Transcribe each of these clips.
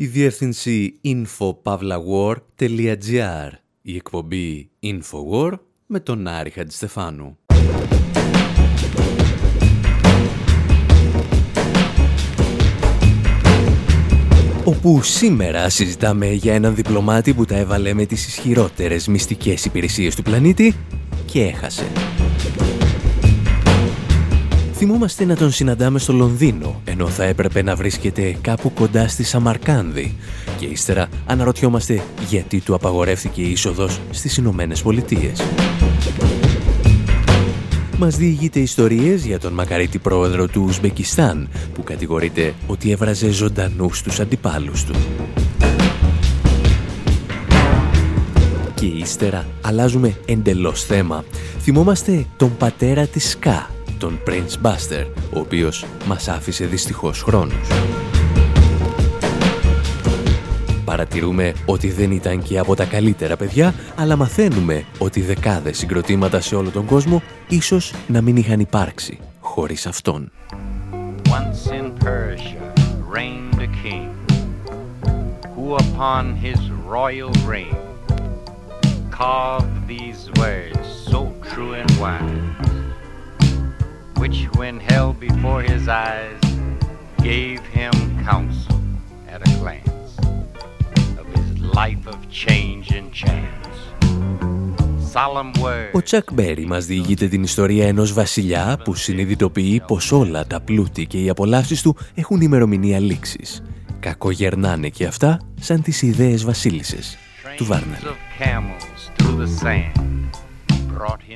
η διεύθυνση infopavlawar.gr, η εκπομπή Infowar με τον Άρη Χατζηστεφάνου. όπου σήμερα συζητάμε για έναν διπλωμάτη που τα έβαλε με τις ισχυρότερες μυστικές υπηρεσίες του πλανήτη και έχασε. Θυμόμαστε να τον συναντάμε στο Λονδίνο, ενώ θα έπρεπε να βρίσκεται κάπου κοντά στη Σαμαρκάνδη και ύστερα αναρωτιόμαστε γιατί του απαγορεύτηκε η είσοδος στις Ηνωμένες Πολιτείες. Μας διηγείται ιστορίες για τον μακαρίτη πρόεδρο του Ουσμπεκιστάν που κατηγορείται ότι έβραζε ζωντανούς τους αντιπάλους του. Και ύστερα αλλάζουμε εντελώς θέμα. Θυμόμαστε τον πατέρα της Σκά, τον Prince Buster, ο οποίος μας άφησε δυστυχώς χρόνους. Παρατηρούμε ότι δεν ήταν και από τα καλύτερα παιδιά, αλλά μαθαίνουμε ότι δεκάδες συγκροτήματα σε όλο τον κόσμο ίσως να μην είχαν υπάρξει χωρίς αυτόν. Once in Persia reigned a king who upon his royal reign carved these words so true and wise which when held before his eyes gave him counsel at a glance. Ο Τσακ Μπέρι μας διηγείται την ιστορία ενός βασιλιά που συνειδητοποιεί πως όλα τα πλούτη και οι απολαύσεις του έχουν ημερομηνία λήξης. Κακογερνάνε και αυτά σαν τις ιδέες βασίλισσες του Βάρνελ.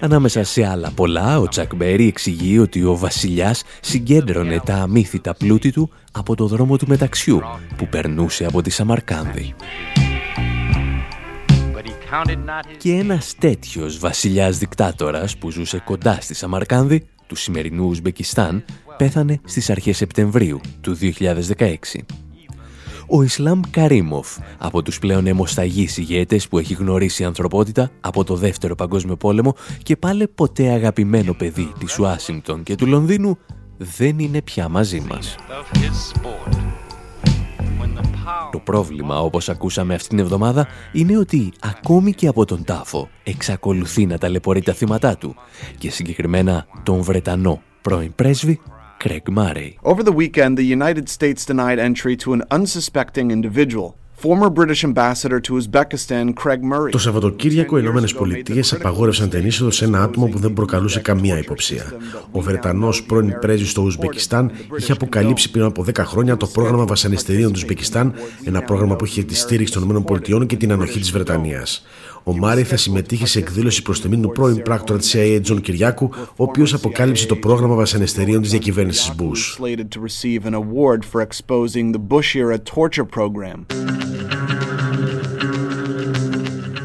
Ανάμεσα σε άλλα πολλά, ο Τσακ Μπέρι εξηγεί ότι ο βασιλιάς συγκέντρωνε τα αμύθιτα πλούτη του από το δρόμο του μεταξιού που περνούσε από τη Σαμαρκάνδη. Και ένας τέτοιος βασιλιάς δικτάτορας που ζούσε κοντά στη Σαμαρκάνδη του σημερινού Ουσμπεκιστάν πέθανε στις αρχές Σεπτεμβρίου του 2016. Ο Ισλάμ Καρίμοφ, από τους πλέον αιμοσταγείς ηγέτες που έχει γνωρίσει η ανθρωπότητα από το Δεύτερο Παγκόσμιο Πόλεμο και πάλι ποτέ αγαπημένο παιδί της Ουάσιγκτον και του Λονδίνου, δεν είναι πια μαζί μας. Το πρόβλημα, όπως ακούσαμε αυτήν την εβδομάδα, είναι ότι ακόμη και από τον τάφο εξακολουθεί να ταλαιπωρεί τα θύματα του και συγκεκριμένα τον Βρετανό πρώην πρέσβη Craig Murray. Over the weekend, the United States denied entry to an unsuspecting individual το Σαββατοκύριακο οι Ηνωμένες Πολιτείες απαγόρευσαν την είσοδο σε ένα άτομο που δεν προκαλούσε καμία υποψία. Ο Βρετανός πρώην πρέσβης στο Ουσμπεκιστάν είχε αποκαλύψει πριν από 10 χρόνια το πρόγραμμα βασανιστηρίων του Ουσμπεκιστάν, ένα πρόγραμμα που είχε τη στήριξη των ΗΠΑ και την ανοχή της Βρετανίας. Ο Μάρεϊ θα συμμετείχε σε εκδήλωση προς τιμή του πρώην πράκτορα της CIA Τζον Κυριάκου, ο οποίος αποκάλυψε το πρόγραμμα βασανιστηρίων της διακυβέρνησης Bush.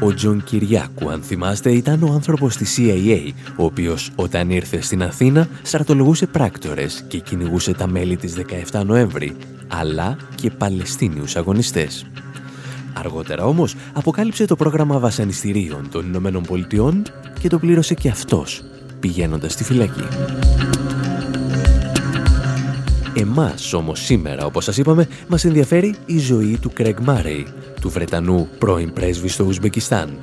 Ο Τζον Κυριάκου, αν θυμάστε, ήταν ο άνθρωπος της CIA, ο οποίος όταν ήρθε στην Αθήνα στρατολογούσε πράκτορες και κυνηγούσε τα μέλη της 17 Νοέμβρη, αλλά και Παλαιστίνιους αγωνιστές. Αργότερα όμως αποκάλυψε το πρόγραμμα βασανιστήριων των Ηνωμένων Πολιτειών και το πλήρωσε και αυτός, πηγαίνοντας στη φυλακή. Εμάς όμως σήμερα, όπως σας είπαμε, μας ενδιαφέρει η ζωή του Κρέγ Μάρεϊ, του Βρετανού πρώην πρέσβη στο Ουσμπεκιστάν.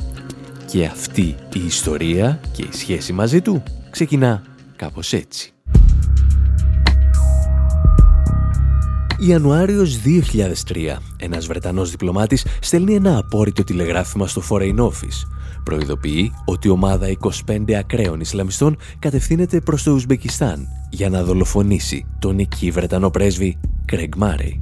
Και αυτή η ιστορία και η σχέση μαζί του ξεκινά κάπως έτσι. Ιανουάριος 2003, ένας Βρετανός διπλωμάτης στέλνει ένα απόρριτο τηλεγράφημα στο Foreign Office. Προειδοποιεί ότι η ομάδα 25 ακραίων Ισλαμιστών κατευθύνεται προς το Ουσμπεκιστάν για να δολοφονήσει τον εκεί Βρετανό πρέσβη Κρέγ Μάρεϊ.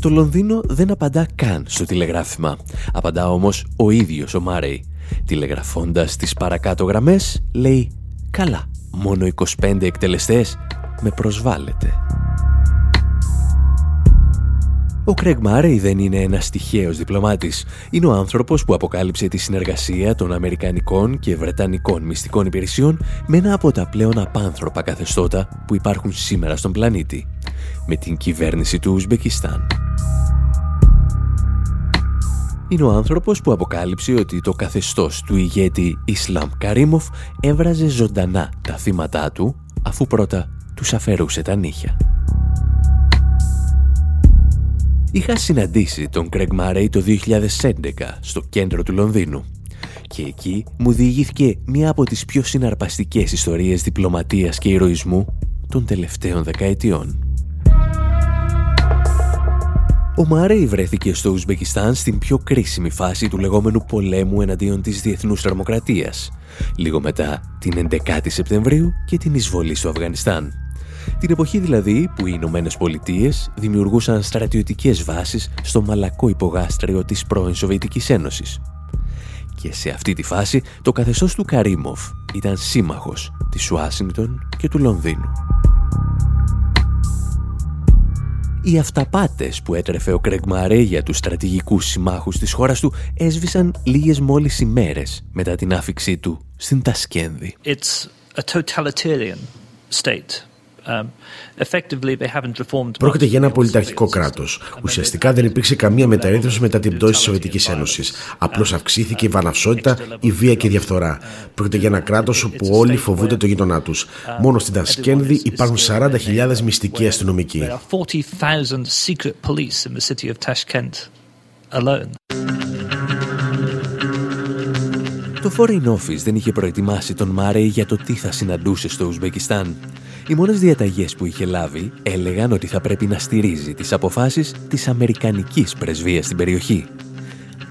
Το Λονδίνο δεν απαντά καν στο τηλεγράφημα. Απαντά όμως ο ίδιος ο Μάρεϊ. Τηλεγραφώντας τις παρακάτω γραμμές, λέει «Καλά, μόνο 25 εκτελεστές με προσβάλλεται». Ο Κρέγ Μάρεϊ δεν είναι ένας τυχαίος διπλωμάτης. Είναι ο άνθρωπος που αποκάλυψε τη συνεργασία των Αμερικανικών και Βρετανικών μυστικών υπηρεσιών με ένα από τα πλέον απάνθρωπα καθεστώτα που υπάρχουν σήμερα στον πλανήτη, με την κυβέρνηση του Ουσμπεκιστάν. Είναι ο άνθρωπος που αποκάλυψε ότι το καθεστώς του ηγέτη Ισλάμ Καρίμοφ έβραζε ζωντανά τα θύματα του, αφού πρώτα τους αφαιρούσε τα νύχια. Είχα συναντήσει τον Κρέγ Μάρεϊ το 2011 στο κέντρο του Λονδίνου και εκεί μου διηγήθηκε μία από τις πιο συναρπαστικές ιστορίες διπλωματίας και ηρωισμού των τελευταίων δεκαετιών. Ο Μάρεϊ βρέθηκε στο Ουσμπεκιστάν στην πιο κρίσιμη φάση του λεγόμενου πολέμου εναντίον της διεθνούς τρομοκρατίας, λίγο μετά την 11η Σεπτεμβρίου και την εισβολή στο Αφγανιστάν. Την εποχή δηλαδή που οι Ηνωμένες Πολιτείες δημιουργούσαν στρατιωτικές βάσεις στο μαλακό υπογάστριο της πρώην Σοβιετικής Ένωσης. Και σε αυτή τη φάση το καθεστώς του Καρίμοφ ήταν σύμμαχος της Ουάσιγκτον και του Λονδίνου. Οι αυταπάτες που έτρεφε ο Κρέγ Μαρέ για τους στρατηγικούς συμμάχους της χώρας του έσβησαν λίγες μόλις ημέρες μετά την άφηξή του στην Τασκένδη. It's a totalitarian state. Um, Πρόκειται για ένα πολιταρχικό κράτος. Ουσιαστικά δεν υπήρξε καμία μεταρρύθμιση μετά την πτώση της Σοβιετικής Ένωσης. Απλώς αυξήθηκε η βαναυσότητα, η βία και η διαφθορά. Πρόκειται για ένα κράτος όπου όλοι φοβούνται το γείτονά τους. Μόνο στην Τασκένδη υπάρχουν 40.000 μυστικοί αστυνομικοί. Το Foreign Office δεν είχε προετοιμάσει τον Μάρεϊ για το τι θα συναντούσε στο Ουσμπεκιστάν. Οι μόνες διαταγές που είχε λάβει έλεγαν ότι θα πρέπει να στηρίζει τις αποφάσεις της Αμερικανικής πρεσβείας στην περιοχή.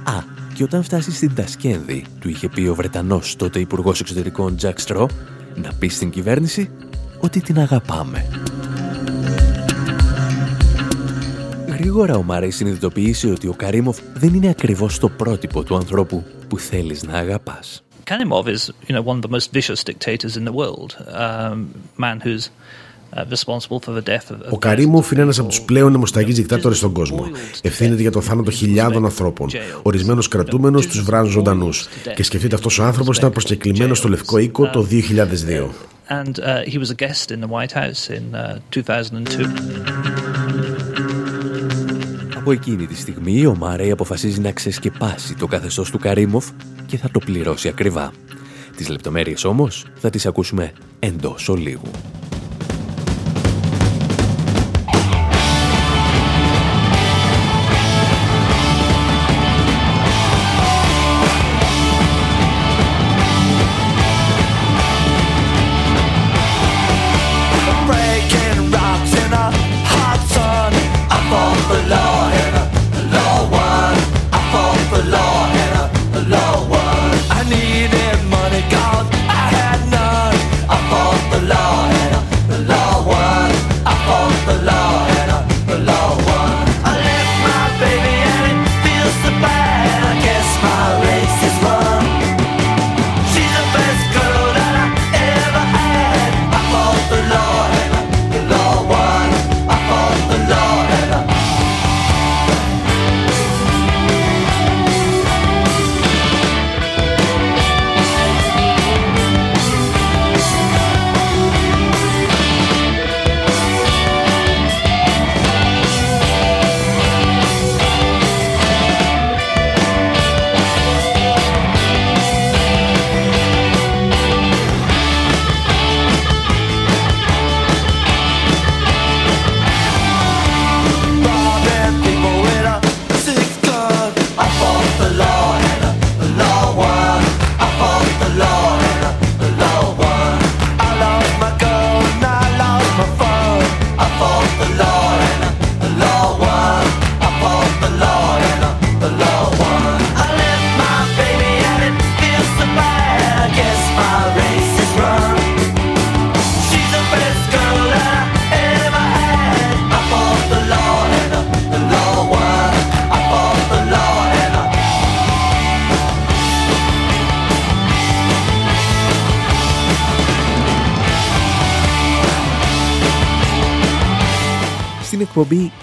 Α, και όταν φτάσει στην Τασκένδη, του είχε πει ο Βρετανός τότε υπουργός Εξωτερικών Τζακ Στρό να πει στην κυβέρνηση ότι την αγαπάμε. Γρήγορα ο Μάρεϊ συνειδητοποίησε ότι ο Καρίμοφ δεν είναι ακριβώς το πρότυπο του ανθρώπου που θέλεις να αγαπάς. Karimov is, you know, one of the most vicious dictators in the world. Um, man who's ο Καρίμοφ είναι ένας από τους πλέον αιμοσταγεί δικτάτορες στον κόσμο. Ευθύνεται για το θάνατο χιλιάδων ανθρώπων. Ορισμένου κρατούμενου τους βράνουν ζωντανούς. Και σκεφτείτε αυτός ο άνθρωπος ήταν προσκεκλημένος στο Λευκό Οίκο το 2002. Από εκείνη τη στιγμή ο Μάρεϊ αποφασίζει να ξεσκεπάσει το καθεστώς του Καρίμοφ και θα το πληρώσει ακριβά. Τις λεπτομέρειες όμως θα τις ακούσουμε εντός ολίγου.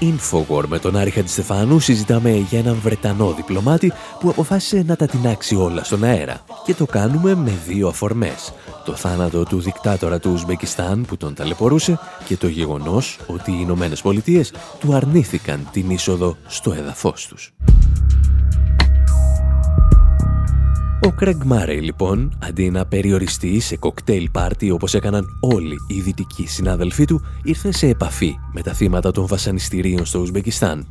Infowar με τον Άρη Χατζηστεφάνου συζητάμε για έναν Βρετανό διπλωμάτη που αποφάσισε να τα τεινάξει όλα στον αέρα. Και το κάνουμε με δύο αφορμές. Το θάνατο του δικτάτορα του Ουσμπεκιστάν που τον ταλαιπωρούσε και το γεγονός ότι οι Ηνωμένες Πολιτείες του αρνήθηκαν την είσοδο στο έδαφος τους. Ο Κρέγ Μάρεϊ λοιπόν, αντί να περιοριστεί σε κοκτέιλ πάρτι όπως έκαναν όλοι οι δυτικοί συνάδελφοί του, ήρθε σε επαφή με τα θύματα των βασανιστήριων στο Ουσμπεκιστάν.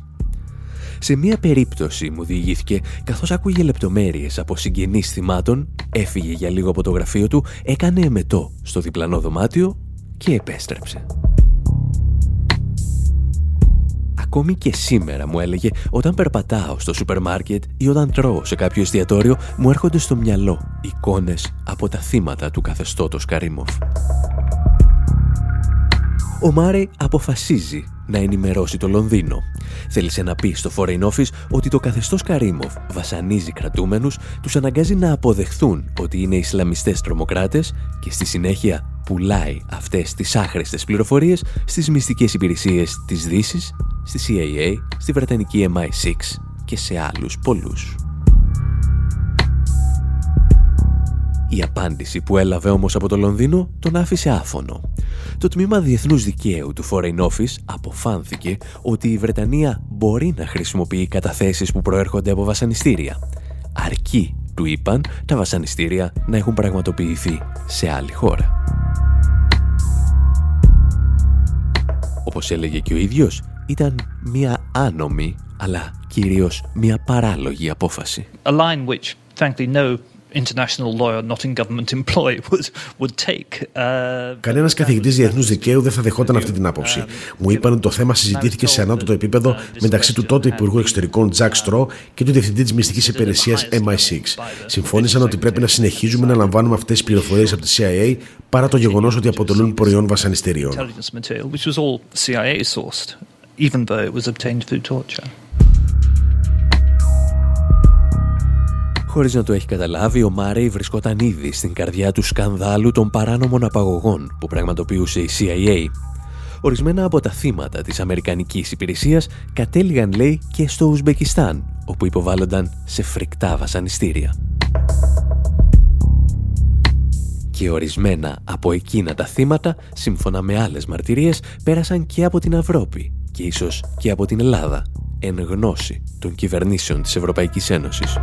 Σε μία περίπτωση μου διηγήθηκε, καθώς άκουγε λεπτομέρειες από συγγενείς θυμάτων, έφυγε για λίγο από το γραφείο του, έκανε εμετό στο διπλανό δωμάτιο και επέστρεψε. Ακόμη και σήμερα μου έλεγε όταν περπατάω στο σούπερ μάρκετ ή όταν τρώω σε κάποιο εστιατόριο μου έρχονται στο μυαλό εικόνες από τα θύματα του καθεστώτος Καρίμοφ. Ο Μάρεϊ αποφασίζει να ενημερώσει το Λονδίνο. Θέλησε να πει στο Foreign Office ότι το καθεστώς Καρίμοφ βασανίζει κρατούμενους, τους αναγκάζει να αποδεχθούν ότι είναι Ισλαμιστές τρομοκράτες και στη συνέχεια πουλάει αυτές τις άχρηστες πληροφορίες στις μυστικές υπηρεσίες της δύσης, στη CIA, στη Βρετανική MI6 και σε άλλους πολλούς. Η απάντηση που έλαβε όμως από το Λονδίνο τον άφησε άφωνο. Το τμήμα Διεθνούς Δικαίου του Foreign Office αποφάνθηκε ότι η Βρετανία μπορεί να χρησιμοποιεί καταθέσεις που προέρχονται από βασανιστήρια. Αρκεί, του είπαν, τα βασανιστήρια να έχουν πραγματοποιηθεί σε άλλη χώρα. Όπως έλεγε και ο ίδιος, ήταν μια άνομη, αλλά κυρίως μια παράλογη απόφαση. A line which, frankly, no international lawyer not in government employ would, would take. Uh, Κανένας καθηγητής διεθνούς δικαίου δεν θα δεχόταν αυτή την άποψη. Μου είπαν ότι το θέμα συζητήθηκε σε ανώτατο επίπεδο μεταξύ του τότε Υπουργού Εξωτερικών Τζακ Στρό και του Διευθυντή της Μυστικής Υπηρεσίας MI6. Συμφώνησαν ότι πρέπει να συνεχίζουμε να λαμβάνουμε αυτές τις πληροφορίες από τη CIA παρά το γεγονός ότι αποτελούν προϊόν βασανιστήριων. Even though it was obtained through torture. Χωρίς να το έχει καταλάβει, ο Μάρεϊ βρισκόταν ήδη στην καρδιά του σκανδάλου των παράνομων απαγωγών που πραγματοποιούσε η CIA. Ορισμένα από τα θύματα της Αμερικανικής υπηρεσίας κατέληγαν, λέει, και στο Ουσμπεκιστάν, όπου υποβάλλονταν σε φρικτά βασανιστήρια. Και ορισμένα από εκείνα τα θύματα, σύμφωνα με άλλες μαρτυρίες, πέρασαν και από την Ευρώπη και ίσως και από την Ελλάδα, εν γνώση των κυβερνήσεων της Ευρωπαϊκής Ένωσης.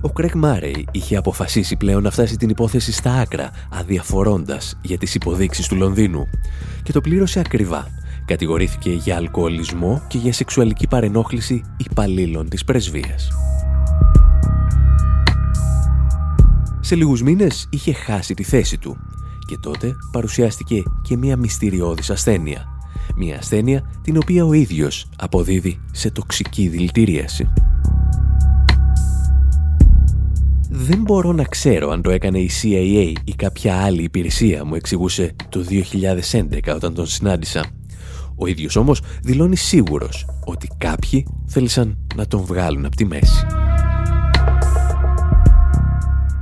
Ο Κρέκ Μάρεϊ είχε αποφασίσει πλέον να φτάσει την υπόθεση στα άκρα, αδιαφορώντας για τις υποδείξεις του Λονδίνου. Και το πλήρωσε ακριβά. Κατηγορήθηκε για αλκοολισμό και για σεξουαλική παρενόχληση υπαλλήλων της πρεσβείας. Σε λίγους μήνες είχε χάσει τη θέση του και τότε παρουσιάστηκε και μια μυστηριώδης ασθένεια. Μια ασθένεια την οποία ο ίδιος αποδίδει σε τοξική δηλητηρίαση. Δεν μπορώ να ξέρω αν το έκανε η CIA ή κάποια άλλη υπηρεσία, μου εξηγούσε το 2011 όταν τον συνάντησα. Ο ίδιος όμως δηλώνει σίγουρος ότι κάποιοι θέλησαν να τον βγάλουν από τη μέση.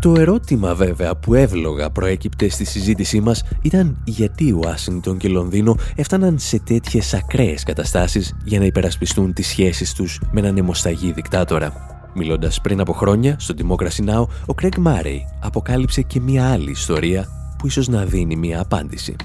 Το ερώτημα βέβαια που εύλογα προέκυπτε στη συζήτησή μας ήταν γιατί Ουάσιγκτον και Λονδίνο έφταναν σε τέτοιες ακραίες καταστάσεις για να υπερασπιστούν τις σχέσεις τους με έναν αιμοσταγή δικτάτορα. Μιλώντας πριν από χρόνια στο Democracy Now, ο Craig Murray αποκάλυψε και μία άλλη ιστορία που ίσως να δίνει μία απάντηση.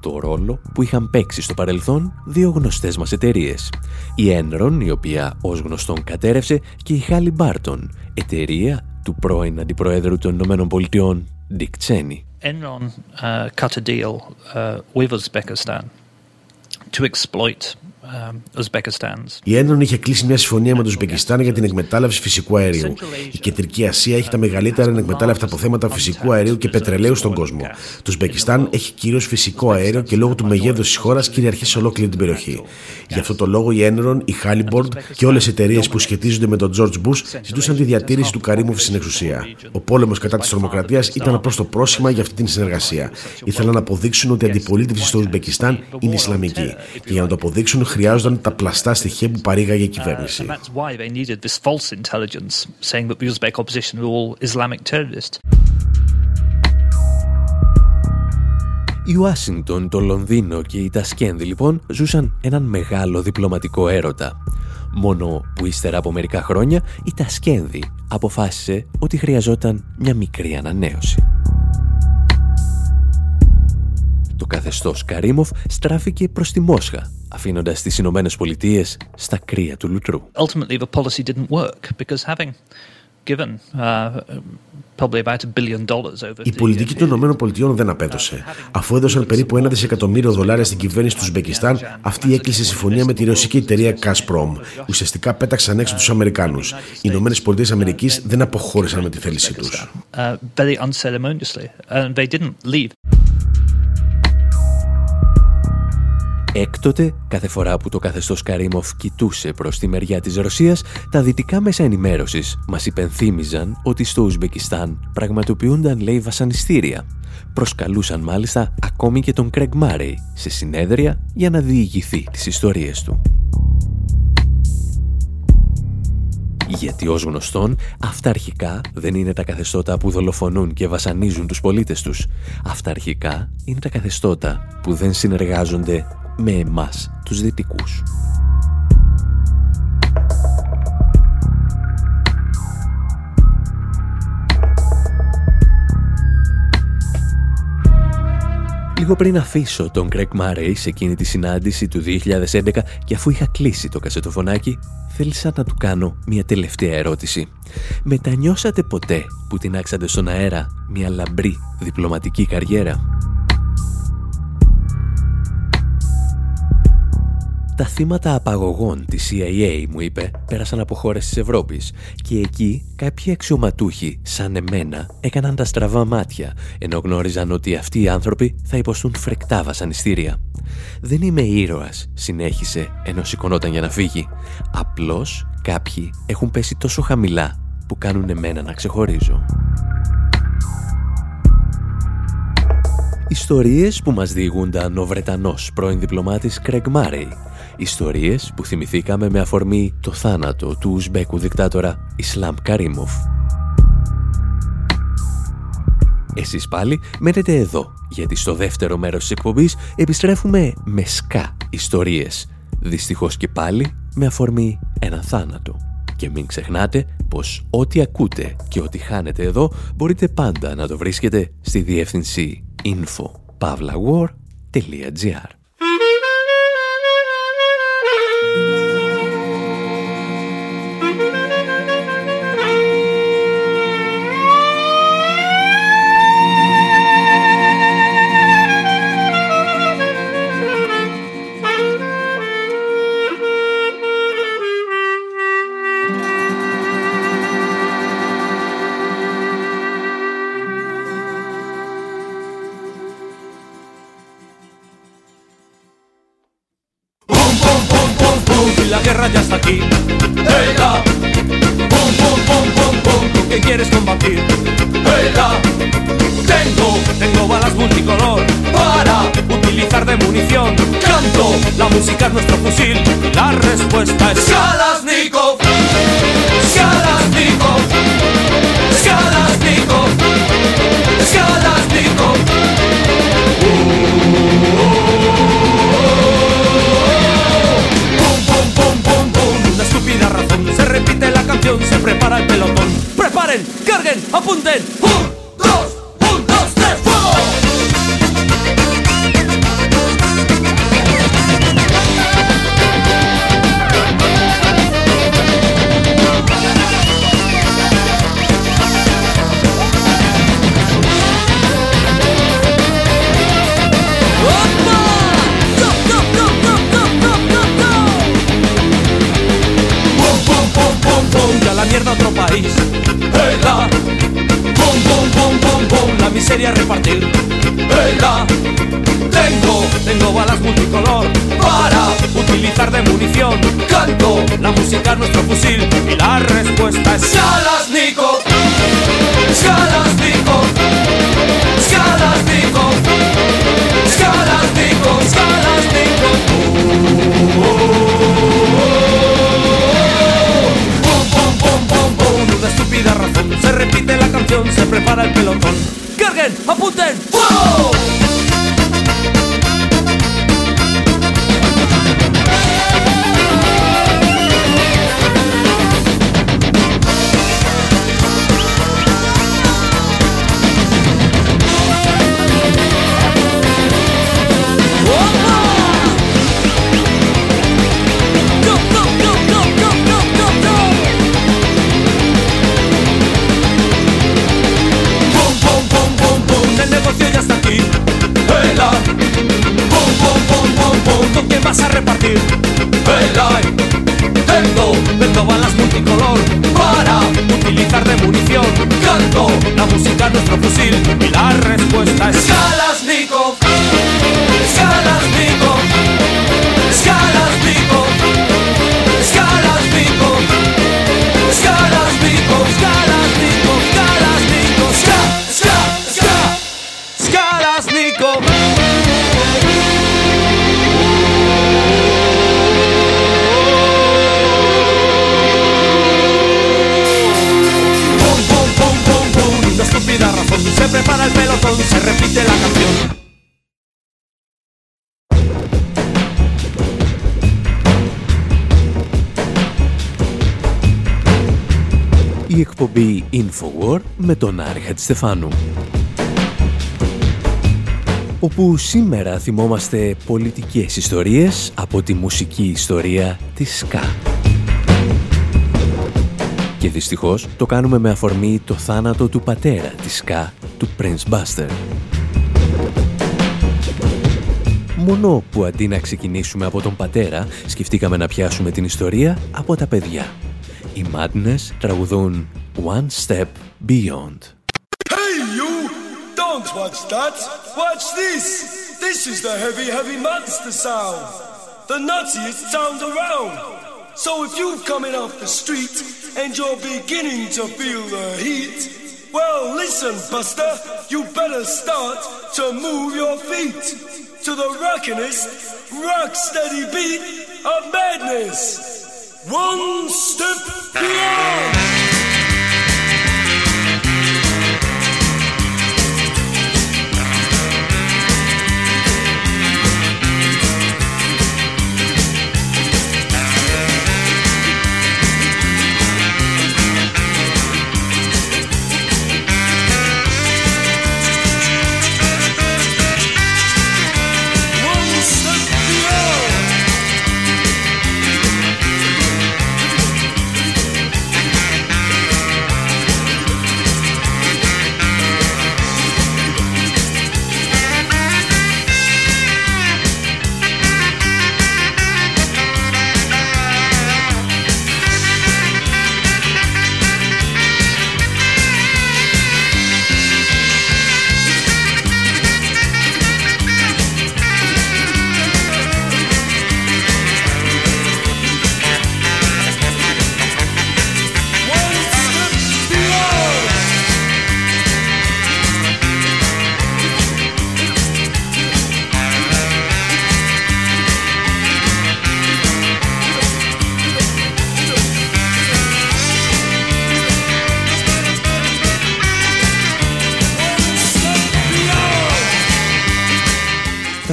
Το ρόλο που είχαν παίξει στο παρελθόν δύο γνωστές μας εταιρείες. Η Enron, η οποία ως γνωστόν κατέρευσε, και η Halle Barton, εταιρεία του πρώην Αντιπροέδρου των Ηνωμένων Πολιτειών, Dick Cheney. Enron uh, cut a deal uh, with Uzbekistan to exploit Um, η Ένων είχε κλείσει μια συμφωνία με το Ουσμπεκιστάν για την εκμετάλλευση φυσικού αερίου. Η Κεντρική Ασία έχει τα μεγαλύτερα ανεκμετάλλευτα αποθέματα φυσικού αερίου και πετρελαίου στον κόσμο. Το Ουσμπεκιστάν έχει κυρίως φυσικό αέριο και λόγω του μεγέθους της χώρας κυριαρχεί σε ολόκληρη την περιοχή. Γι' αυτό το λόγο η Ένερον, η Χάλιμπορντ και όλες οι εταιρείες που σχετίζονται με τον George Bush ζητούσαν τη διατήρηση του Καρύμοφ στην εξουσία. Ο πόλεμος κατά της τρομοκρατίας ήταν απλώς το πρόσχημα για αυτή την συνεργασία. Ήθελαν να αποδείξουν ότι η αντιπολίτευση στο Ουσμπεκιστάν είναι Ισλαμική. Και για να το αποδείξουν χρειάζονταν τα πλαστά στοιχεία που παρήγαγε η κυβέρνηση. Η Ουάσιγκτον, το Λονδίνο και η Τασκένδη λοιπόν ζούσαν έναν μεγάλο διπλωματικό έρωτα. Μόνο που ύστερα από μερικά χρόνια η Τασκένδη αποφάσισε ότι χρειαζόταν μια μικρή ανανέωση το καθεστώς Καρίμοφ στράφηκε προς τη Μόσχα, αφήνοντας τις Ηνωμένε Πολιτείες στα κρύα του λουτρού. Ultimately the policy didn't work because having given uh, η πολιτική των ΗΠΑ δεν απέδωσε. Αφού έδωσαν περίπου ένα δισεκατομμύριο δολάρια στην κυβέρνηση του Ουσμπεκιστάν, αυτή έκλεισε συμφωνία με τη ρωσική εταιρεία Gazprom. Ουσιαστικά πέταξαν έξω τους Αμερικάνους. Οι ΗΠΑ δεν αποχώρησαν με τη θέλησή τους. Έκτοτε, κάθε φορά που το καθεστώς Καρίμοφ κοιτούσε προς τη μεριά της Ρωσίας, τα δυτικά μέσα ενημέρωσης μας υπενθύμιζαν ότι στο Ουσμπεκιστάν πραγματοποιούνταν λέει βασανιστήρια. Προσκαλούσαν μάλιστα ακόμη και τον Κρέγ Μάρεϊ σε συνέδρια για να διηγηθεί τις ιστορίες του. Γιατί ως γνωστόν, αυτά αρχικά δεν είναι τα καθεστώτα που δολοφονούν και βασανίζουν τους πολίτες τους. Αυτά αρχικά είναι τα καθεστώτα που δεν συνεργάζονται με εμάς, τους δυτικούς. Λίγο πριν αφήσω τον Greg Murray σε εκείνη τη συνάντηση του 2011 και αφού είχα κλείσει το κασετοφωνάκι, θέλησα να του κάνω μια τελευταία ερώτηση. Μετανιώσατε ποτέ που την άξατε στον αέρα μια λαμπρή διπλωματική καριέρα; Τα θύματα απαγωγών της CIA, μου είπε, πέρασαν από χώρες της Ευρώπης και εκεί κάποιοι αξιωματούχοι, σαν εμένα, έκαναν τα στραβά μάτια, ενώ γνώριζαν ότι αυτοί οι άνθρωποι θα υποστούν φρεκτά βασανιστήρια. «Δεν είμαι ήρωας», συνέχισε, ενώ σηκωνόταν για να φύγει. «Απλώς κάποιοι έχουν πέσει τόσο χαμηλά που κάνουν εμένα να ξεχωρίζω». Ιστορίες που μας διηγούνταν ο Βρετανός πρώην διπλωμάτης Κρέγ Μάρεϊ Ιστορίες που θυμηθήκαμε με αφορμή το θάνατο του Ουσμπέκου δικτάτορα Ισλάμ Καρίμοφ. Εσείς πάλι μένετε εδώ, γιατί στο δεύτερο μέρος της εκπομπής επιστρέφουμε με σκά ιστορίες. Δυστυχώς και πάλι με αφορμή ένα θάνατο. Και μην ξεχνάτε πως ό,τι ακούτε και ό,τι χάνετε εδώ μπορείτε πάντα να το βρίσκετε στη διεύθυνση info.pavlawar.gr música nuestro fusil. Y la respuesta es Kalashnikov, Kalashnikov, Kalashnikov, Kalashnikov. Pum, pum, pum, pum, pum, una estúpida razón, se repite la canción, se prepara el pelotón. Preparen, carguen, apunten, εκπομπή Infowar με τον Άρη Χατζηστεφάνου. Όπου σήμερα θυμόμαστε πολιτικές ιστορίες από τη μουσική ιστορία της ΣΚΑ. Και δυστυχώς το κάνουμε με αφορμή το θάνατο του πατέρα της ΣΚΑ, του Prince Buster. Μόνο που αντί να ξεκινήσουμε από τον πατέρα, σκεφτήκαμε να πιάσουμε την ιστορία από τα παιδιά. Οι Madness τραγουδούν One Step Beyond. Hey, you! Don't watch that! Watch this! This is the heavy, heavy monster sound! The nuttiest sound around! So if you've coming off the street and you're beginning to feel the heat, well, listen, Buster, you better start to move your feet to the rockinest, rock steady beat of madness! One step beyond!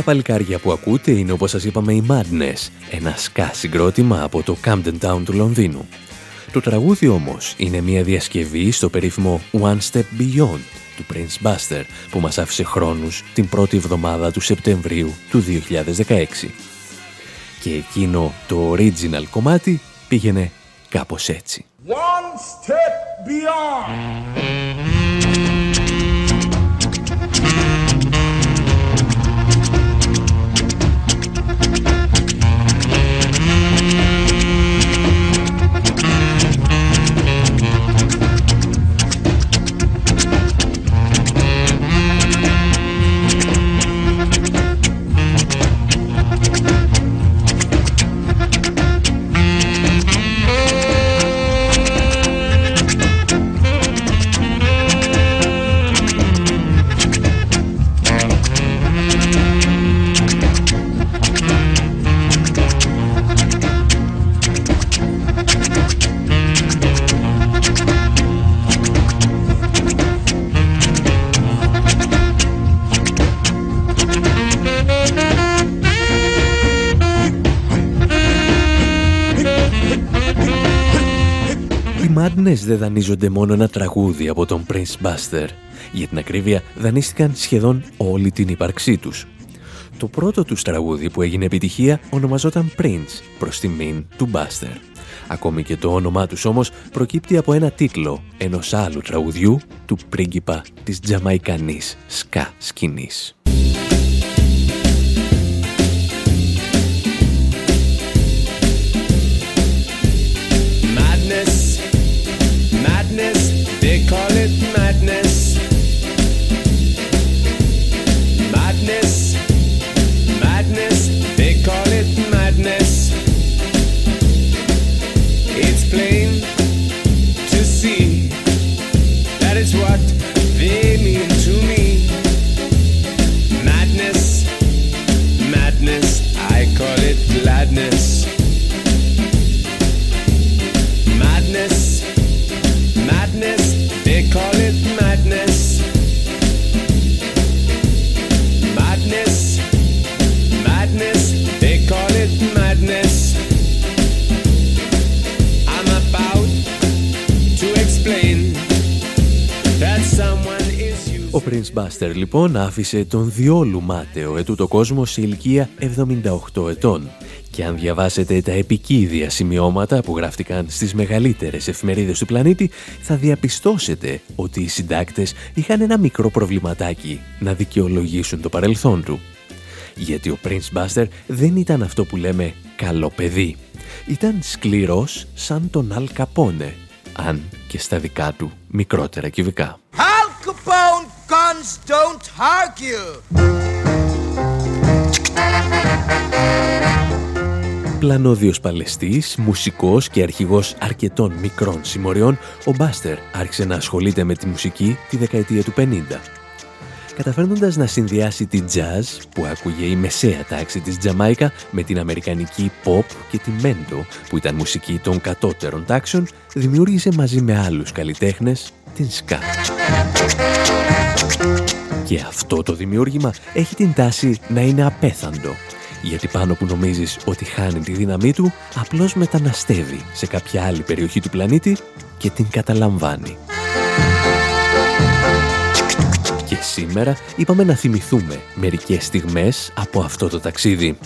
Παλικάρια που ακούτε είναι όπως σας είπαμε οι Madness, ένα ska συγκρότημα από το Camden Town του Λονδίνου. Το τραγούδι όμως είναι μια διασκευή στο περίφημο One Step Beyond του Prince Buster που μας άφησε χρόνους την πρώτη εβδομάδα του Σεπτεμβρίου του 2016. Και εκείνο το original κομμάτι πήγαινε κάπως έτσι. One step beyond! Δεν δανείζονται μόνο ένα τραγούδι από τον Prince Buster. Για την ακρίβεια, δανείστηκαν σχεδόν όλη την ύπαρξή τους. Το πρώτο τους τραγούδι που έγινε επιτυχία ονομαζόταν Prince, προς τιμήν του Buster. Ακόμη και το όνομά τους όμως προκύπτει από ένα τίτλο ενός άλλου τραγουδιού του πρίγκιπα της τζαμαϊκανής σκά σκηνής. right. Λοιπόν άφησε τον διόλου μάταιο ετούτο κόσμο σε ηλικία 78 ετών. Και αν διαβάσετε τα επικίδια σημειώματα που γράφτηκαν στις μεγαλύτερες εφημερίδες του πλανήτη, θα διαπιστώσετε ότι οι συντάκτες είχαν ένα μικρό προβληματάκι να δικαιολογήσουν το παρελθόν του. Γιατί ο Prince Buster δεν ήταν αυτό που λέμε καλό παιδί. Ήταν σκληρός σαν τον Αλ Καπόνε, αν και στα δικά του μικρότερα κυβικά. Capone guns don't argue. Πλανόδιος παλαιστής, μουσικός και αρχηγός αρκετών μικρών συμμοριών, ο Μπάστερ άρχισε να ασχολείται με τη μουσική τη δεκαετία του 50 καταφέρνοντας να συνδυάσει την jazz που άκουγε η μεσαία τάξη της Τζαμάικα με την αμερικανική pop και τη μέντο που ήταν μουσική των κατώτερων τάξεων, δημιούργησε μαζί με άλλους καλλιτέχνες την ska. Και αυτό το δημιούργημα έχει την τάση να είναι απέθαντο, γιατί πάνω που νομίζεις ότι χάνει τη δύναμή του, απλώς μεταναστεύει σε κάποια άλλη περιοχή του πλανήτη και την καταλαμβάνει. Και σήμερα είπαμε να θυμηθούμε μερικές στιγμές από αυτό το ταξίδι.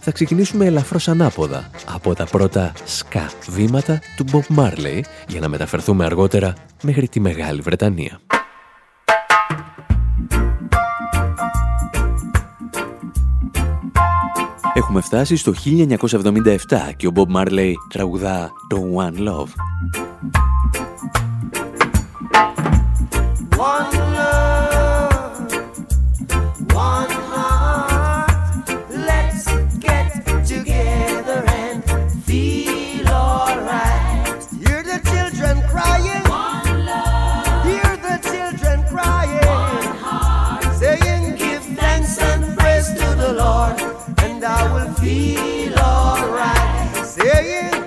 Θα ξεκινήσουμε ελαφρώς ανάποδα από τα πρώτα σκά βήματα του Bob Marley για να μεταφερθούμε αργότερα μέχρι τη Μεγάλη Βρετανία. Έχουμε φτάσει στο 1977 και ο Bob Marley τραγουδά το One Love.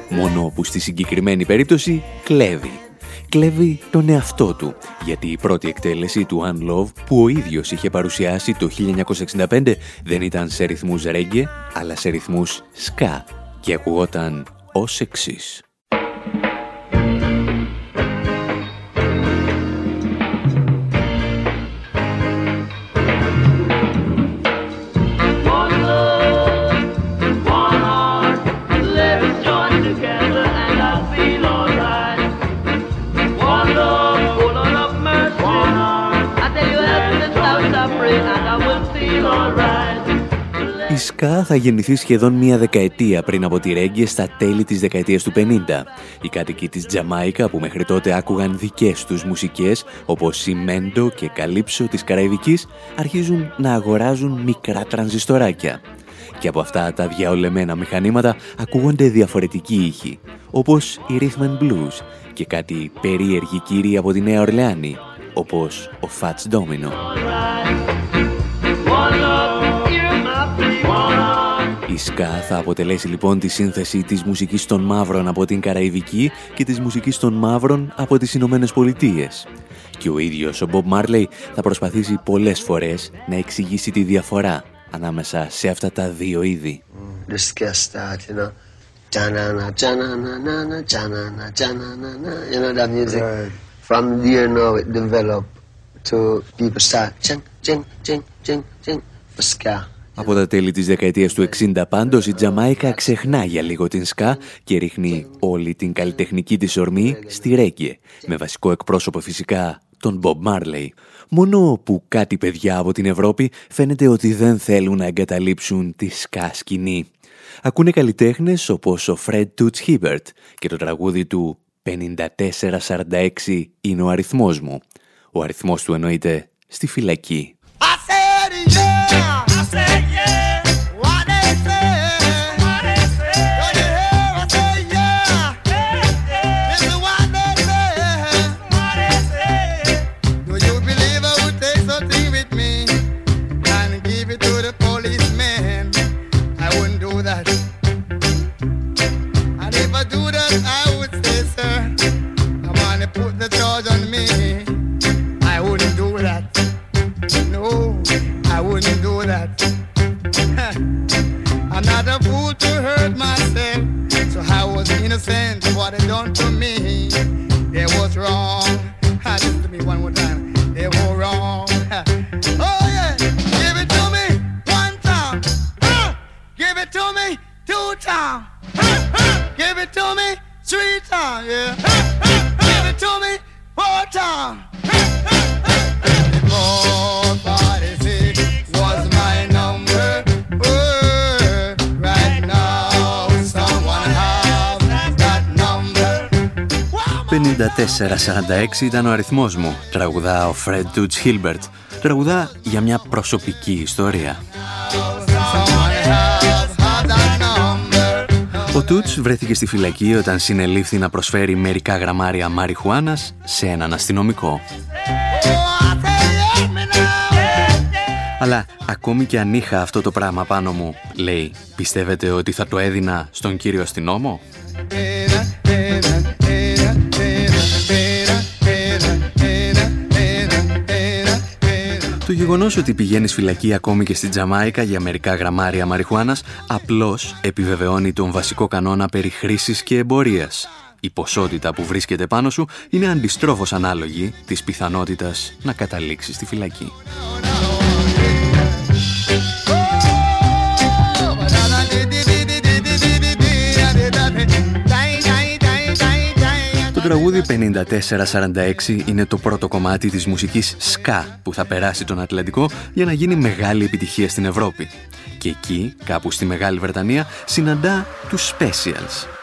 Μόνο που στη συγκεκριμένη περίπτωση κλέβει. Κλέβει τον εαυτό του, γιατί η πρώτη εκτέλεση του Unlove που ο ίδιος είχε παρουσιάσει το 1965 δεν ήταν σε ρυθμούς ρέγγε, αλλά σε ρυθμούς ska και ακουγόταν ως εξής. Ska θα γεννηθεί σχεδόν μία δεκαετία πριν από τη Ρέγγε στα τέλη της δεκαετίας του 50. Οι κάτοικοι της Τζαμάικα που μέχρι τότε άκουγαν δικές τους μουσικές όπως η Μέντο και Καλύψο της Καραϊβικής αρχίζουν να αγοράζουν μικρά τρανζιστοράκια. Και από αυτά τα διαολεμένα μηχανήματα ακούγονται διαφορετικοί ήχοι, όπως η Rhythm and Blues και κάτι περίεργη κύριοι από τη Νέα Ορλεάνη, όπως ο Fats Domino. Η ΣΚΑ θα αποτελέσει λοιπόν τη σύνθεση της μουσικής των μαύρων από την Καραϊβική και της μουσικής των μαύρων από τις Ηνωμένε Πολιτείε. Και ο ίδιος ο Μπομπ Μάρλεϊ θα προσπαθήσει πολλές φορές να εξηγήσει τη διαφορά ανάμεσα σε αυτά τα δύο είδη. From there now it developed to people start ching, ching, ching, ching, ching, for ska. Από τα τέλη της δεκαετίας του 60 πάντως η Τζαμάικα ξεχνά για λίγο την σκά και ρίχνει όλη την καλλιτεχνική της ορμή στη ρέγγε, με βασικό εκπρόσωπο φυσικά τον Bob Marley. Μόνο που κάτι παιδιά από την Ευρώπη φαίνεται ότι δεν θέλουν να εγκαταλείψουν τη σκά σκηνή. Ακούνε καλλιτέχνες όπως ο Fred Toots Hibbert και το τραγούδι του 5446 είναι ο αριθμός μου. Ο αριθμός του εννοείται στη φυλακή. that. I'm not a fool to hurt myself, so I was innocent of what they done to me. They was wrong. Listen to me one more time. They were wrong. Oh yeah, give it to me one time. Give it to me two times. Give it to me three times. Yeah. Give it to me four times. «5446 ήταν ο αριθμός μου», τραγουδά ο Fred Toots Hilbert. Τραγουδά για μια προσωπική ιστορία. Ο Τούτς βρέθηκε στη φυλακή όταν συνελήφθη να προσφέρει μερικά γραμμάρια μαριχουάνας σε έναν αστυνομικό. Αλλά ακόμη και αν είχα αυτό το πράγμα πάνω μου, λέει, πιστεύετε ότι θα το έδινα στον κύριο αστυνόμο; Το γεγονός ότι πηγαίνεις φυλακή ακόμη και στην Τζαμάικα για μερικά γραμμάρια μαριχουάνας απλώς επιβεβαιώνει τον βασικό κανόνα περί χρήσης και εμπορίας. Η ποσότητα που βρίσκεται πάνω σου είναι αντιστρόφως ανάλογη της πιθανότητας να καταλήξεις στη φυλακή. Τραγούδι 5446 είναι το πρώτο κομμάτι της μουσικής ska που θα περάσει τον Ατλαντικό για να γίνει μεγάλη επιτυχία στην Ευρώπη. Και εκεί, κάπου στη Μεγάλη Βρετανία, συναντά τους Specials,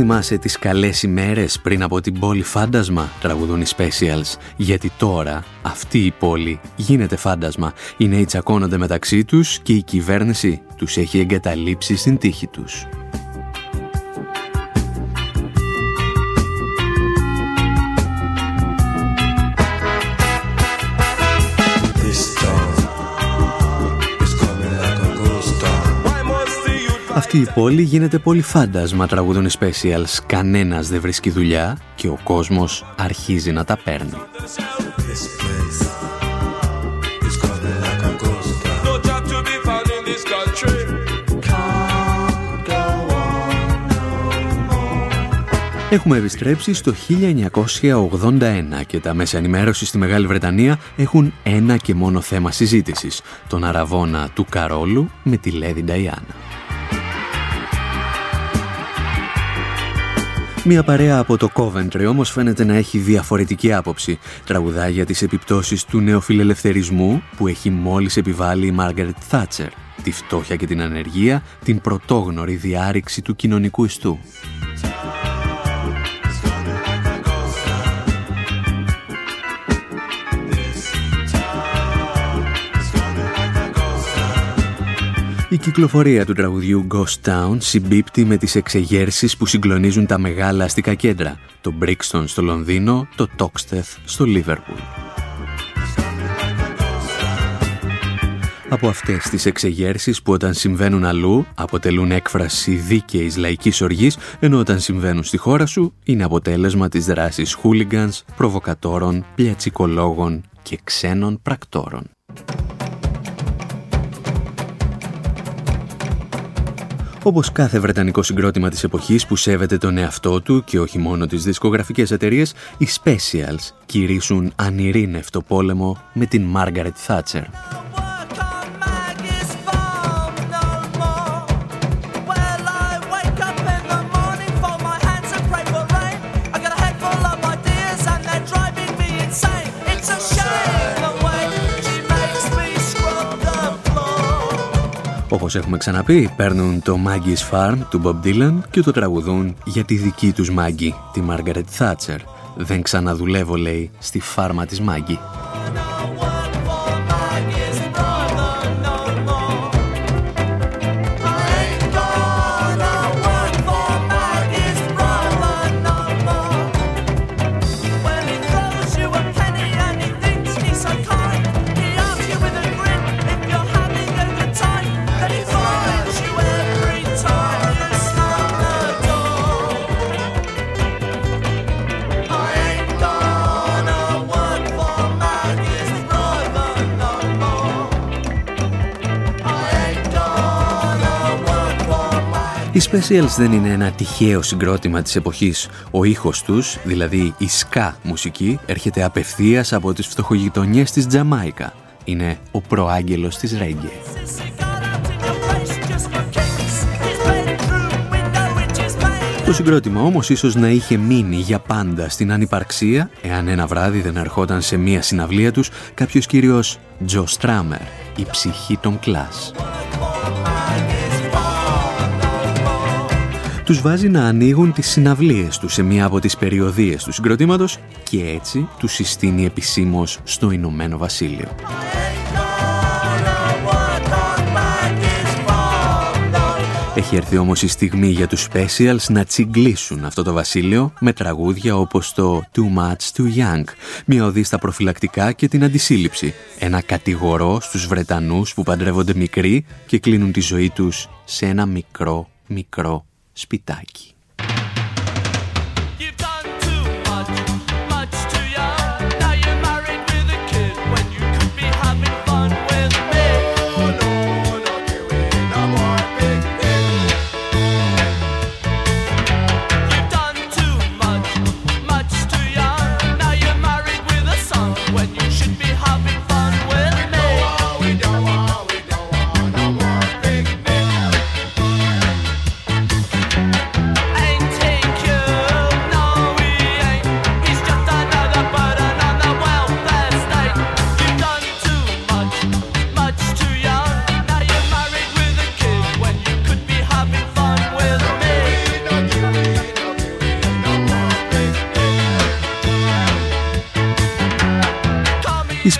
θυμάσαι τις καλές ημέρες πριν από την πόλη φάντασμα, τραγουδούν οι Specials, γιατί τώρα αυτή η πόλη γίνεται φάντασμα. Οι νέοι τσακώνονται μεταξύ τους και η κυβέρνηση τους έχει εγκαταλείψει στην τύχη τους. Αυτή η πόλη γίνεται πολύ φάντασμα τραγουδούν οι specials. Κανένας δεν βρίσκει δουλειά και ο κόσμος αρχίζει να τα παίρνει. Έχουμε επιστρέψει στο 1981 και τα μέσα ενημέρωσης στη Μεγάλη Βρετανία έχουν ένα και μόνο θέμα συζήτησης, τον αραβόνα του Καρόλου με τη Λέδη Νταϊάννα. Μια παρέα από το Coventry όμως φαίνεται να έχει διαφορετική άποψη. Τραγουδά για τις επιπτώσεις του νεοφιλελευθερισμού που έχει μόλις επιβάλει η Μάργαρετ Θάτσερ, τη φτώχεια και την ανεργία, την πρωτόγνωρη διάρρηξη του κοινωνικού ιστού. Η κυκλοφορία του τραγουδιού Ghost Town συμπίπτει με τις εξεγέρσεις που συγκλονίζουν τα μεγάλα αστικά κέντρα, το Brixton στο Λονδίνο, το Toxteth στο Λίβερπουλ. Από αυτές τις εξεγέρσεις που όταν συμβαίνουν αλλού αποτελούν έκφραση δίκαιης λαϊκής οργής, ενώ όταν συμβαίνουν στη χώρα σου είναι αποτέλεσμα της δράσης χούλιγκανς, προβοκατόρων, πλιατσικολόγων και ξένων πρακτόρων. Όπως κάθε βρετανικό συγκρότημα της εποχής που σέβεται τον εαυτό του και όχι μόνο τις δισκογραφικές εταιρείες, οι Specials κηρύσουν ανηρήνευτο πόλεμο με την Μάργαρετ Θάτσερ. Όπως έχουμε ξαναπεί, παίρνουν το Maggie's Farm του Bob Dylan και το τραγουδούν για τη δική τους Maggie, τη Margaret Thatcher. Δεν ξαναδουλεύω, λέει, στη φάρμα της Maggie. Οι Specials δεν είναι ένα τυχαίο συγκρότημα της εποχής. Ο ήχος τους, δηλαδή η ska μουσική, έρχεται απευθείας από τις φτωχογειτονιές της Τζαμάικα. Είναι ο προάγγελος της ρέγγε. Το συγκρότημα όμως ίσως να είχε μείνει για πάντα στην ανυπαρξία εάν ένα βράδυ δεν ερχόταν σε μία συναυλία τους κάποιος κύριος Τζο Στράμερ, η ψυχή των κλάς. Τους βάζει να ανοίγουν τις συναυλίες τους σε μία από τις περιοδίες του συγκροτήματος και έτσι τους συστήνει επισήμως στο Ηνωμένο Βασίλειο. Έχει έρθει όμως η στιγμή για τους specials να τσιγκλίσουν αυτό το βασίλειο με τραγούδια όπως το Too Much Too Young, μια οδή στα προφυλακτικά και την αντισύλληψη, ένα κατηγορό στους Βρετανούς που παντρεύονται μικροί και κλείνουν τη ζωή τους σε ένα μικρό, μικρό σπιτάκι.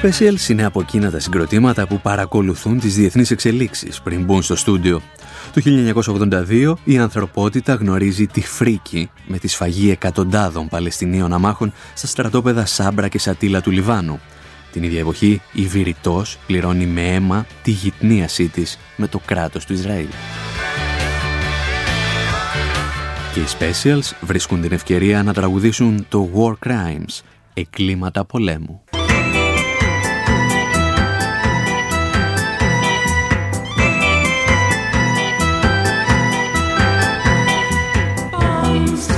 Specials είναι από εκείνα τα συγκροτήματα που παρακολουθούν τις διεθνείς εξελίξεις πριν μπουν στο στούντιο. Το 1982 η ανθρωπότητα γνωρίζει τη φρίκη με τη σφαγή εκατοντάδων Παλαιστινίων αμάχων στα στρατόπεδα Σάμπρα και Σατήλα του Λιβάνου. Την ίδια εποχή η Βηρητός πληρώνει με αίμα τη γυτνίασή της με το κράτος του Ισραήλ. Και οι Specials βρίσκουν την ευκαιρία να τραγουδήσουν το War Crimes, εκκλήματα πολέμου. Από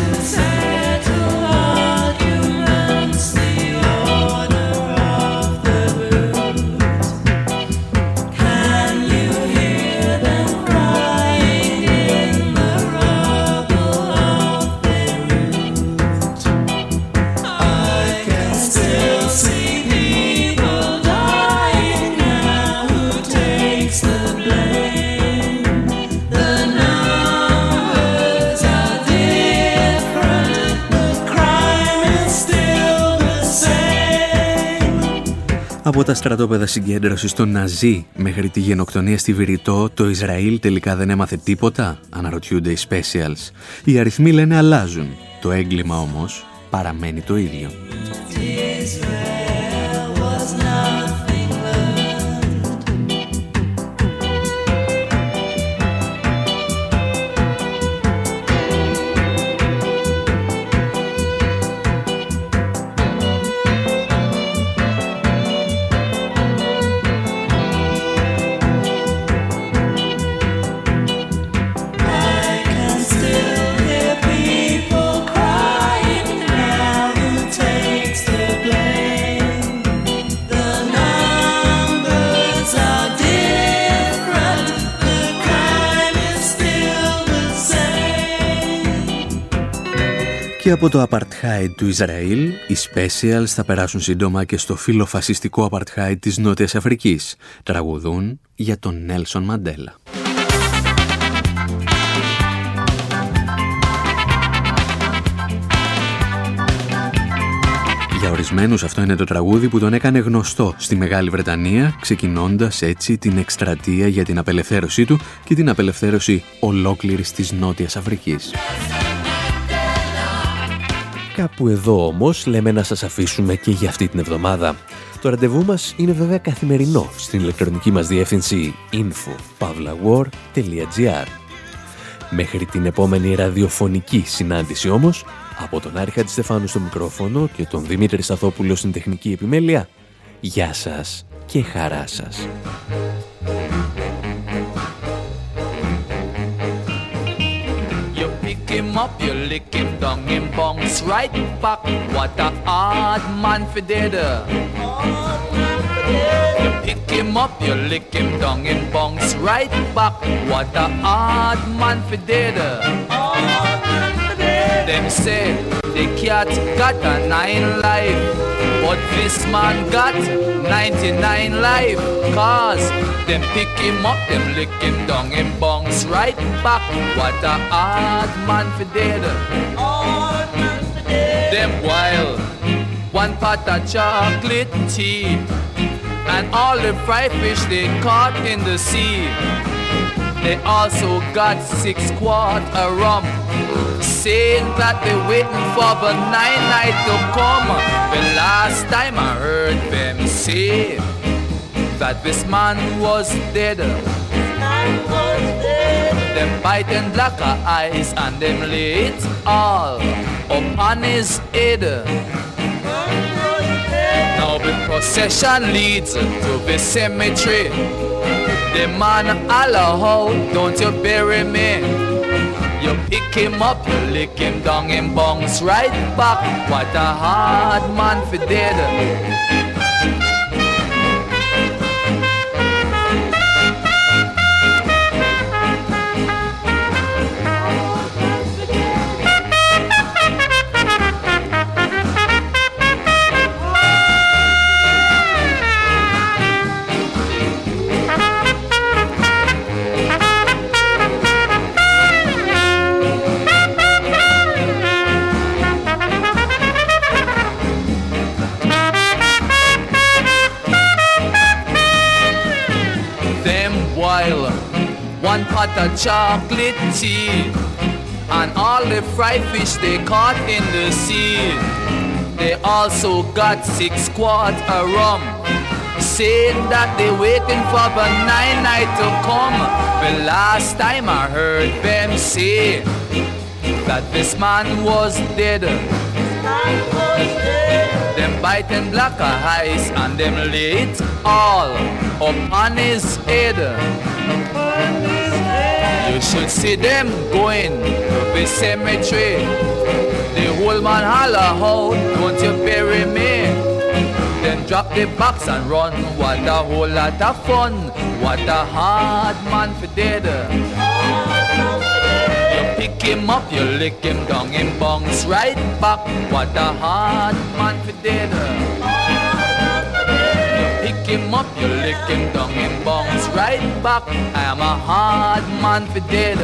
στρατόπεδα συγκέντρωσης των Ναζί μέχρι τη γενοκτονία στη Βηρητό, το Ισραήλ τελικά δεν έμαθε τίποτα, αναρωτιούνται οι Specials. Οι αριθμοί λένε αλλάζουν. Το έγκλημα όμως παραμένει το ίδιο. Και από το Απαρτχάιντ του Ισραήλ, οι Specials θα περάσουν σύντομα και στο φιλοφασιστικό Απαρτχάιντ της Νότιας Αφρικής. Τραγουδούν για τον Νέλσον Μαντέλα. Για ορισμένους αυτό είναι το τραγούδι που τον έκανε γνωστό στη Μεγάλη Βρετανία, ξεκινώντας έτσι την εκστρατεία για την απελευθέρωσή του και την απελευθέρωση ολόκληρης της Νότιας Αφρικής. Κάπου εδώ όμως λέμε να σας αφήσουμε και για αυτή την εβδομάδα. Το ραντεβού μας είναι βέβαια καθημερινό στην ηλεκτρονική μας διεύθυνση info.pavlawar.gr Μέχρι την επόμενη ραδιοφωνική συνάντηση όμως, από τον Άρη Χατζηστεφάνου στο μικρόφωνο και τον Δημήτρη Σαθόπουλο στην τεχνική επιμέλεια, γεια σας και χαρά σας. Him up, you lick him down, him bounce right back. What a hard man for dead. You pick him up, you lick him down, him bounce right back. What a hard man for dead. Uh. Them say the cat got a nine life, but this man got 99 life. Cause them pick him up, them lick him down, him bounce right back. What a hard man for dead. Them wild, one pot of chocolate tea, and all the fried fish they caught in the sea. They also got six quart of rum saying that they're waiting for the nine night to come. The last time I heard them say that this man was dead. Was dead. Them biting black eyes and them lay all upon his head. Now the procession leads to the cemetery. The man holla don't you bury me? You pick him up, you lick him down, him bounce right back. What a hard man for dead. One pot of chocolate tea and all the fried fish they caught in the sea. They also got six quart of rum, saying that they waiting for the nine night to come. The last time I heard them say that this man was dead. Them biting black eyes and them lit all upon his head. You should see them going to the cemetery. The whole man holler out, don't you bury me? Then drop the box and run. What a whole lot of fun. What a hard man for dead. Pick him up, you lick him down, him bounce right back. What a hard man for dinner! Pick him up, you lick him down, him bounce right back. I am a hard man for dead.